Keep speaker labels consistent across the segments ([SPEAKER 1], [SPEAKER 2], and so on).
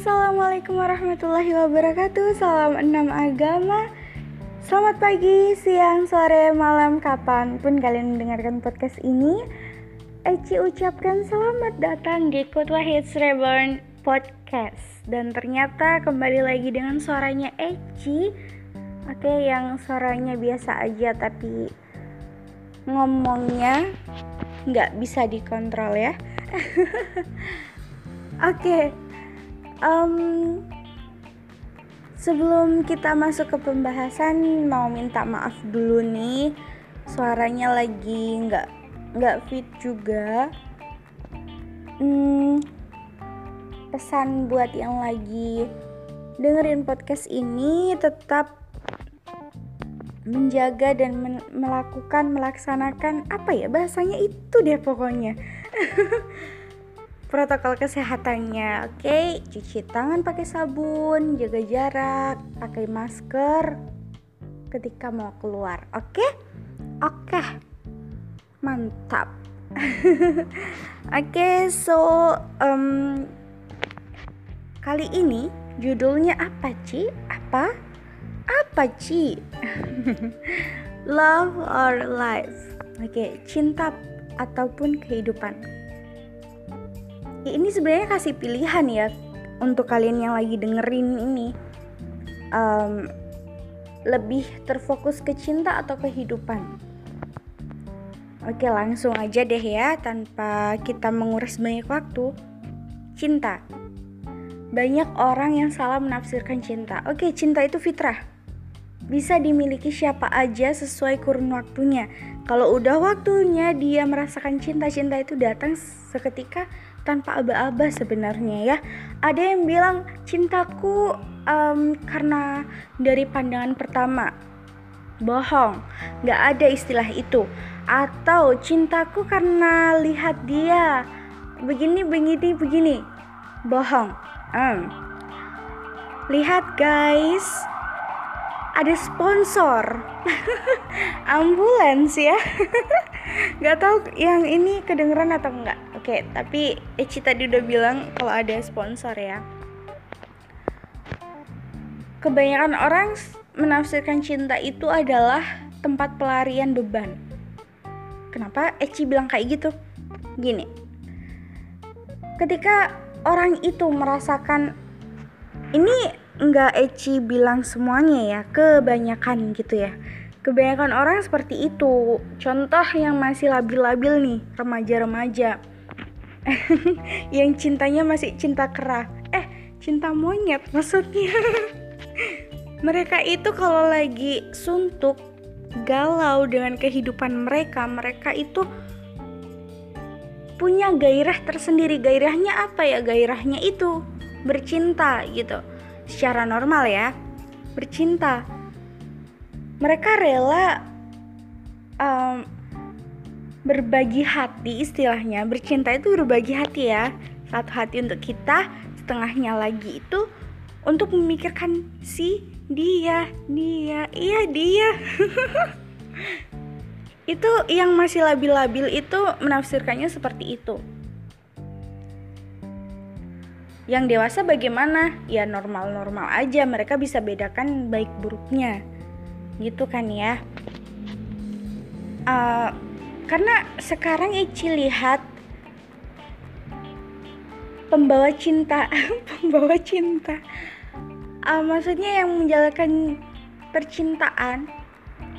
[SPEAKER 1] Assalamualaikum warahmatullahi wabarakatuh. Salam enam agama. Selamat pagi, siang, sore, malam, kapan pun kalian mendengarkan podcast ini. Eci ucapkan selamat datang di Kut Wahid Reborn Podcast. Dan ternyata kembali lagi dengan suaranya Eci. Oke, yang suaranya biasa aja tapi ngomongnya nggak bisa dikontrol ya. Oke, okay, um, sebelum kita masuk ke pembahasan mau minta maaf dulu nih. Suaranya lagi nggak nggak fit juga. Hmm, pesan buat yang lagi dengerin podcast ini tetap menjaga dan men melakukan melaksanakan apa ya bahasanya itu deh pokoknya protokol kesehatannya. Oke, cuci tangan pakai sabun, jaga jarak, pakai masker ketika mau keluar. Oke? Oke. Mantap. Oke, so um, kali ini judulnya apa, Ci? Apa? Apa, Ci? Love or life. Oke, cinta ataupun kehidupan ini sebenarnya kasih pilihan ya untuk kalian yang lagi dengerin ini. Um, lebih terfokus ke cinta atau kehidupan? Oke langsung aja deh ya tanpa kita menguras banyak waktu. Cinta. Banyak orang yang salah menafsirkan cinta. Oke cinta itu fitrah. Bisa dimiliki siapa aja sesuai kurun waktunya. Kalau udah waktunya dia merasakan cinta-cinta itu datang seketika tanpa aba-aba sebenarnya ya. Ada yang bilang cintaku um, karena dari pandangan pertama. Bohong, nggak ada istilah itu. Atau cintaku karena lihat dia begini begini begini. Bohong. Um. Lihat guys, ada sponsor ambulans ya nggak tahu yang ini kedengeran atau enggak oke tapi Eci tadi udah bilang kalau ada sponsor ya. Kebanyakan orang menafsirkan cinta itu adalah tempat pelarian beban. Kenapa Eci bilang kayak gitu? Gini. Ketika orang itu merasakan ini nggak Eci bilang semuanya ya kebanyakan gitu ya. Kebanyakan orang seperti itu. Contoh yang masih labil-labil nih remaja-remaja yang cintanya masih cinta kera eh cinta monyet maksudnya. Mereka itu kalau lagi suntuk galau dengan kehidupan mereka mereka itu punya gairah tersendiri. Gairahnya apa ya? Gairahnya itu bercinta gitu. Secara normal ya bercinta. Mereka rela berbagi hati istilahnya bercinta itu berbagi hati ya satu hati untuk kita setengahnya lagi itu untuk memikirkan si dia dia iya dia itu yang masih labil-labil itu menafsirkannya seperti itu yang dewasa bagaimana? Ya normal-normal aja, mereka bisa bedakan baik buruknya. Gitu kan ya. Uh, karena sekarang Ici lihat pembawa cinta, pembawa cinta. Uh, maksudnya yang menjalankan percintaan,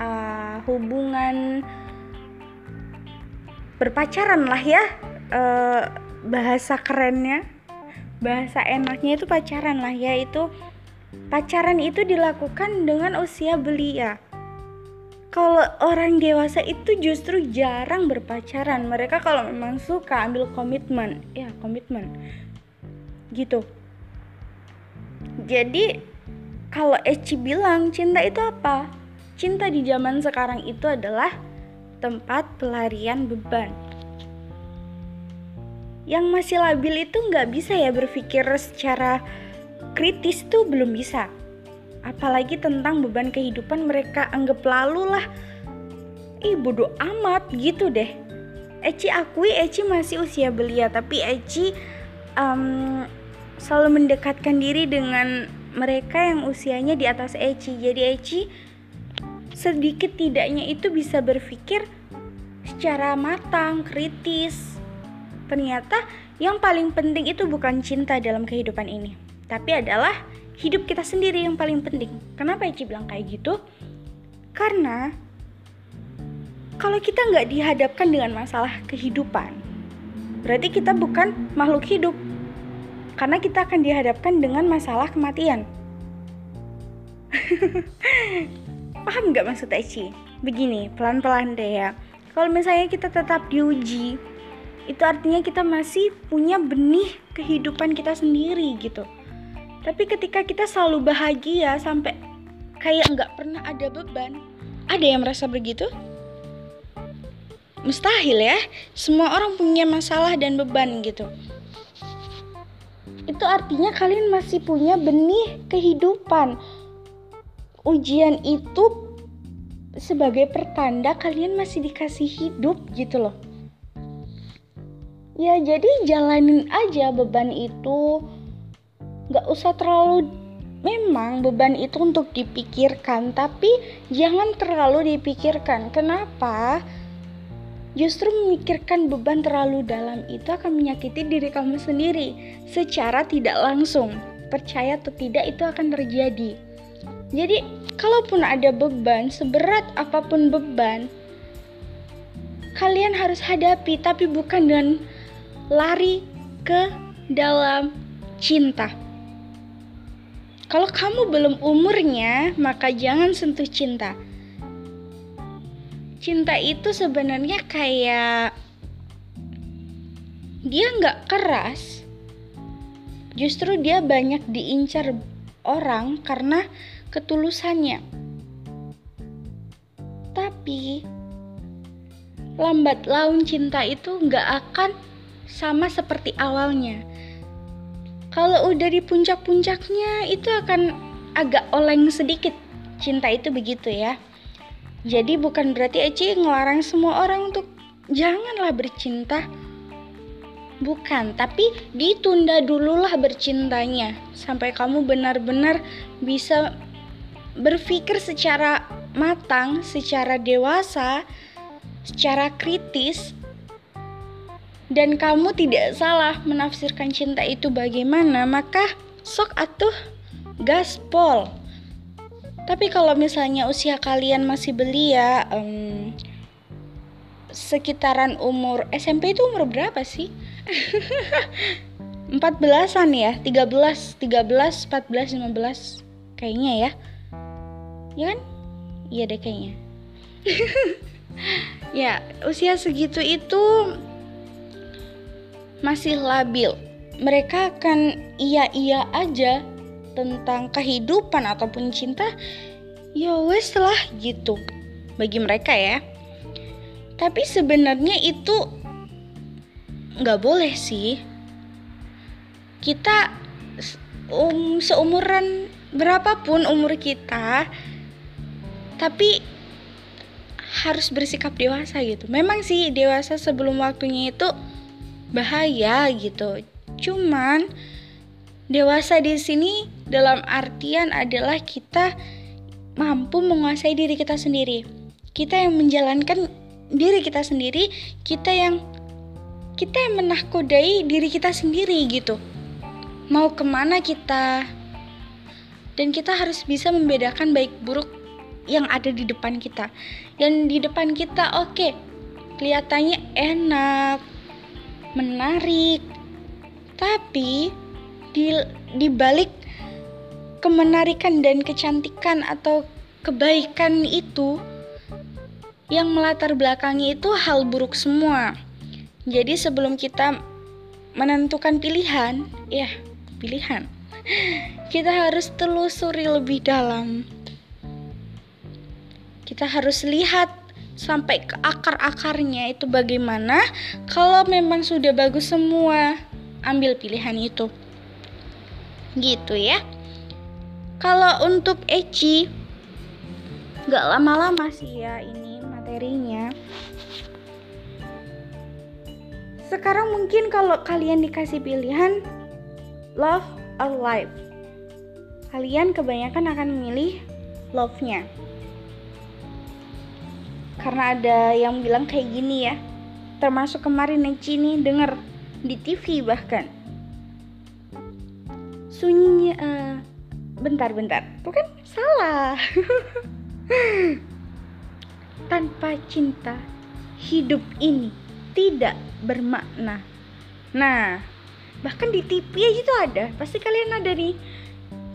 [SPEAKER 1] uh, hubungan berpacaran lah ya, uh, bahasa kerennya bahasa enaknya itu pacaran lah ya itu pacaran itu dilakukan dengan usia belia kalau orang dewasa itu justru jarang berpacaran. Mereka kalau memang suka ambil komitmen. Ya komitmen. Gitu. Jadi kalau Eci bilang cinta itu apa? Cinta di zaman sekarang itu adalah tempat pelarian beban. Yang masih labil itu nggak bisa ya berpikir secara kritis tuh belum bisa apalagi tentang beban kehidupan mereka anggap lalu lah ih bodoh amat gitu deh Eci akui Eci masih usia belia tapi Eci um, selalu mendekatkan diri dengan mereka yang usianya di atas Eci. Jadi Eci sedikit tidaknya itu bisa berpikir secara matang, kritis. Ternyata yang paling penting itu bukan cinta dalam kehidupan ini, tapi adalah hidup kita sendiri yang paling penting. Kenapa Eci bilang kayak gitu? Karena kalau kita nggak dihadapkan dengan masalah kehidupan, berarti kita bukan makhluk hidup. Karena kita akan dihadapkan dengan masalah kematian. Paham nggak maksud Eci? Begini, pelan-pelan deh ya. Kalau misalnya kita tetap diuji, itu artinya kita masih punya benih kehidupan kita sendiri gitu. Tapi ketika kita selalu bahagia sampai kayak nggak pernah ada beban, ada yang merasa begitu? Mustahil ya, semua orang punya masalah dan beban gitu. Itu artinya kalian masih punya benih kehidupan. Ujian itu sebagai pertanda kalian masih dikasih hidup gitu loh. Ya jadi jalanin aja beban itu nggak usah terlalu memang beban itu untuk dipikirkan tapi jangan terlalu dipikirkan. Kenapa? Justru memikirkan beban terlalu dalam itu akan menyakiti diri kamu sendiri secara tidak langsung. Percaya atau tidak itu akan terjadi. Jadi kalaupun ada beban seberat apa pun beban kalian harus hadapi tapi bukan dengan lari ke dalam cinta kalau kamu belum umurnya, maka jangan sentuh cinta. Cinta itu sebenarnya kayak dia nggak keras, justru dia banyak diincar orang karena ketulusannya. Tapi lambat laun cinta itu nggak akan sama seperti awalnya kalau udah di puncak-puncaknya itu akan agak oleng sedikit. Cinta itu begitu ya. Jadi bukan berarti Eci ngelarang semua orang untuk janganlah bercinta. Bukan tapi ditunda dululah bercintanya sampai kamu benar-benar bisa berpikir secara matang secara dewasa secara kritis dan kamu tidak salah menafsirkan cinta itu bagaimana, maka sok atuh gaspol. Tapi kalau misalnya usia kalian masih belia, um, sekitaran umur SMP itu umur berapa sih? 14-an ya, 13, 13, 14, 15 kayaknya ya. Ya kan? Iya deh kayaknya. ya, usia segitu itu masih labil. Mereka akan iya-iya aja tentang kehidupan ataupun cinta. Ya wes lah gitu bagi mereka ya. Tapi sebenarnya itu nggak boleh sih. Kita um, seumuran berapapun umur kita, tapi harus bersikap dewasa gitu. Memang sih dewasa sebelum waktunya itu bahaya gitu. Cuman dewasa di sini dalam artian adalah kita mampu menguasai diri kita sendiri. Kita yang menjalankan diri kita sendiri, kita yang kita yang menahkodai diri kita sendiri gitu. Mau ke mana kita? Dan kita harus bisa membedakan baik buruk yang ada di depan kita. Dan di depan kita oke, okay, kelihatannya enak, menarik. Tapi di di balik kemenarikan dan kecantikan atau kebaikan itu yang melatar belakangi itu hal buruk semua. Jadi sebelum kita menentukan pilihan, ya, pilihan. Kita harus telusuri lebih dalam. Kita harus lihat sampai ke akar-akarnya itu bagaimana kalau memang sudah bagus semua. Ambil pilihan itu. Gitu ya. Kalau untuk Eci nggak lama-lama sih ya ini materinya. Sekarang mungkin kalau kalian dikasih pilihan love or life. Kalian kebanyakan akan memilih love-nya karena ada yang bilang kayak gini ya. Termasuk kemarin Neci nih denger di TV bahkan. Sunyinya uh, bentar-bentar bukan salah. Tanpa cinta hidup ini tidak bermakna. Nah bahkan di TV aja tuh ada. Pasti kalian ada nih.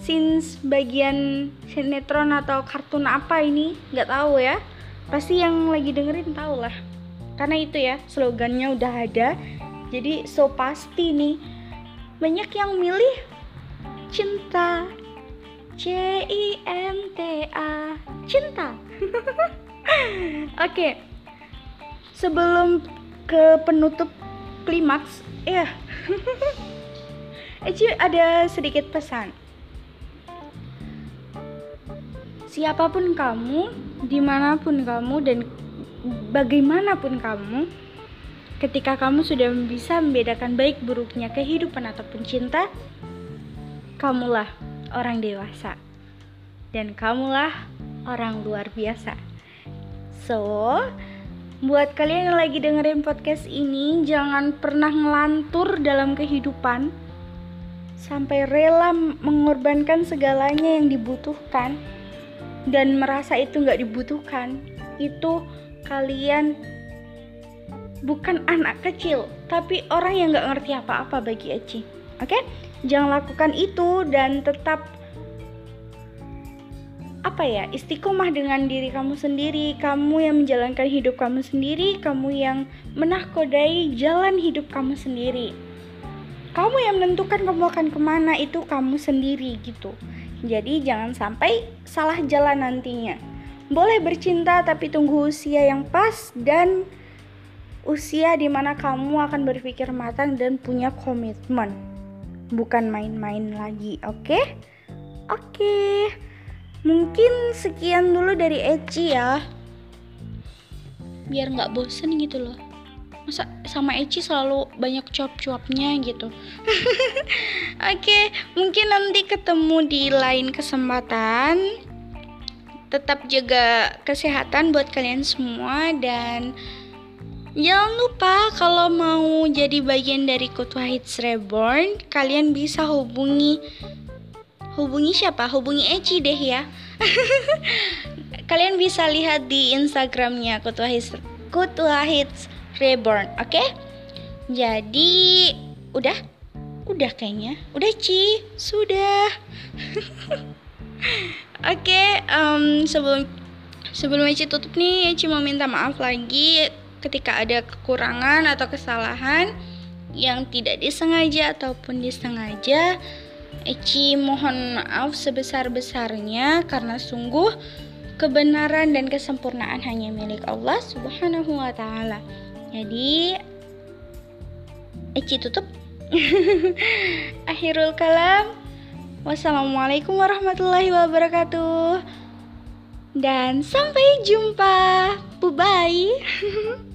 [SPEAKER 1] Since bagian sinetron atau kartun apa ini? Nggak tahu ya pasti yang lagi dengerin tau lah. Karena itu ya slogannya udah ada. Jadi so pasti nih banyak yang milih cinta. C I N T A. Cinta. Oke. Okay. sebelum ke penutup klimaks ya yeah. Eci ada sedikit pesan. Siapa pun kamu, di mana pun kamu, dan bagaimanapun kamu, ketika kamu sudah bisa membedakan baik buruknya kehidupan ataupun cinta, kamulah orang dewasa. Dan kamulah orang luar biasa. So, buat kalian yang lagi dengerin podcast ini, jangan pernah ngelantur dalam kehidupan sampai rela mengorbankan segalanya yang dibutuhkan dan merasa itu nggak dibutuhkan. Itu kalian bukan anak kecil tapi orang yang nggak ngerti apa-apa bagi Eci. Oke? Okay? jangan lakukan itu dan tetap apa ya istiqomah dengan diri kamu sendiri kamu yang menjalankan hidup kamu sendiri kamu yang menahkodai jalan hidup kamu sendiri. Kamu yang menentukan kamu akan ke mana itu kamu sendiri gitu jadi jangan sampai salah jalan nantinya. Boleh bercinta tapi tunggu usia yang pas dan usia di mana kamu akan berpikir matang dan punya komitmen. Bukan main-main lagi, oke? Okay? Oke. Okay. Mungkin sekian dulu dari Eci ya. Biar nggak bosen gitu loh masa sama Eci selalu banyak cuap-cuapnya gitu. Oke okay, mungkin nanti ketemu di lain kesempatan. Tetap jaga kesehatan buat kalian semua dan jangan lupa kalau mau jadi bagian dari Kutu Hits Reborn kalian bisa hubungi hubungi siapa? Hubungi Eci deh ya. Kalian bisa lihat di Instagramnya Kutu Hits Kutu Hits reborn oke? Okay? jadi udah? Udah kayaknya. Udah Ci? Sudah. Oke okay, um, sebelum sebelum Ci tutup nih Ci mau minta maaf lagi ketika ada kekurangan atau kesalahan yang tidak disengaja ataupun disengaja. Eci mohon maaf sebesar-besarnya karena sungguh kebenaran dan kesempurnaan hanya milik Allah Subhanahu wa taala. Jadi Eci tutup. Akhirul kalam. Wassalamualaikum warahmatullahi wabarakatuh. Dan sampai jumpa. Bye bye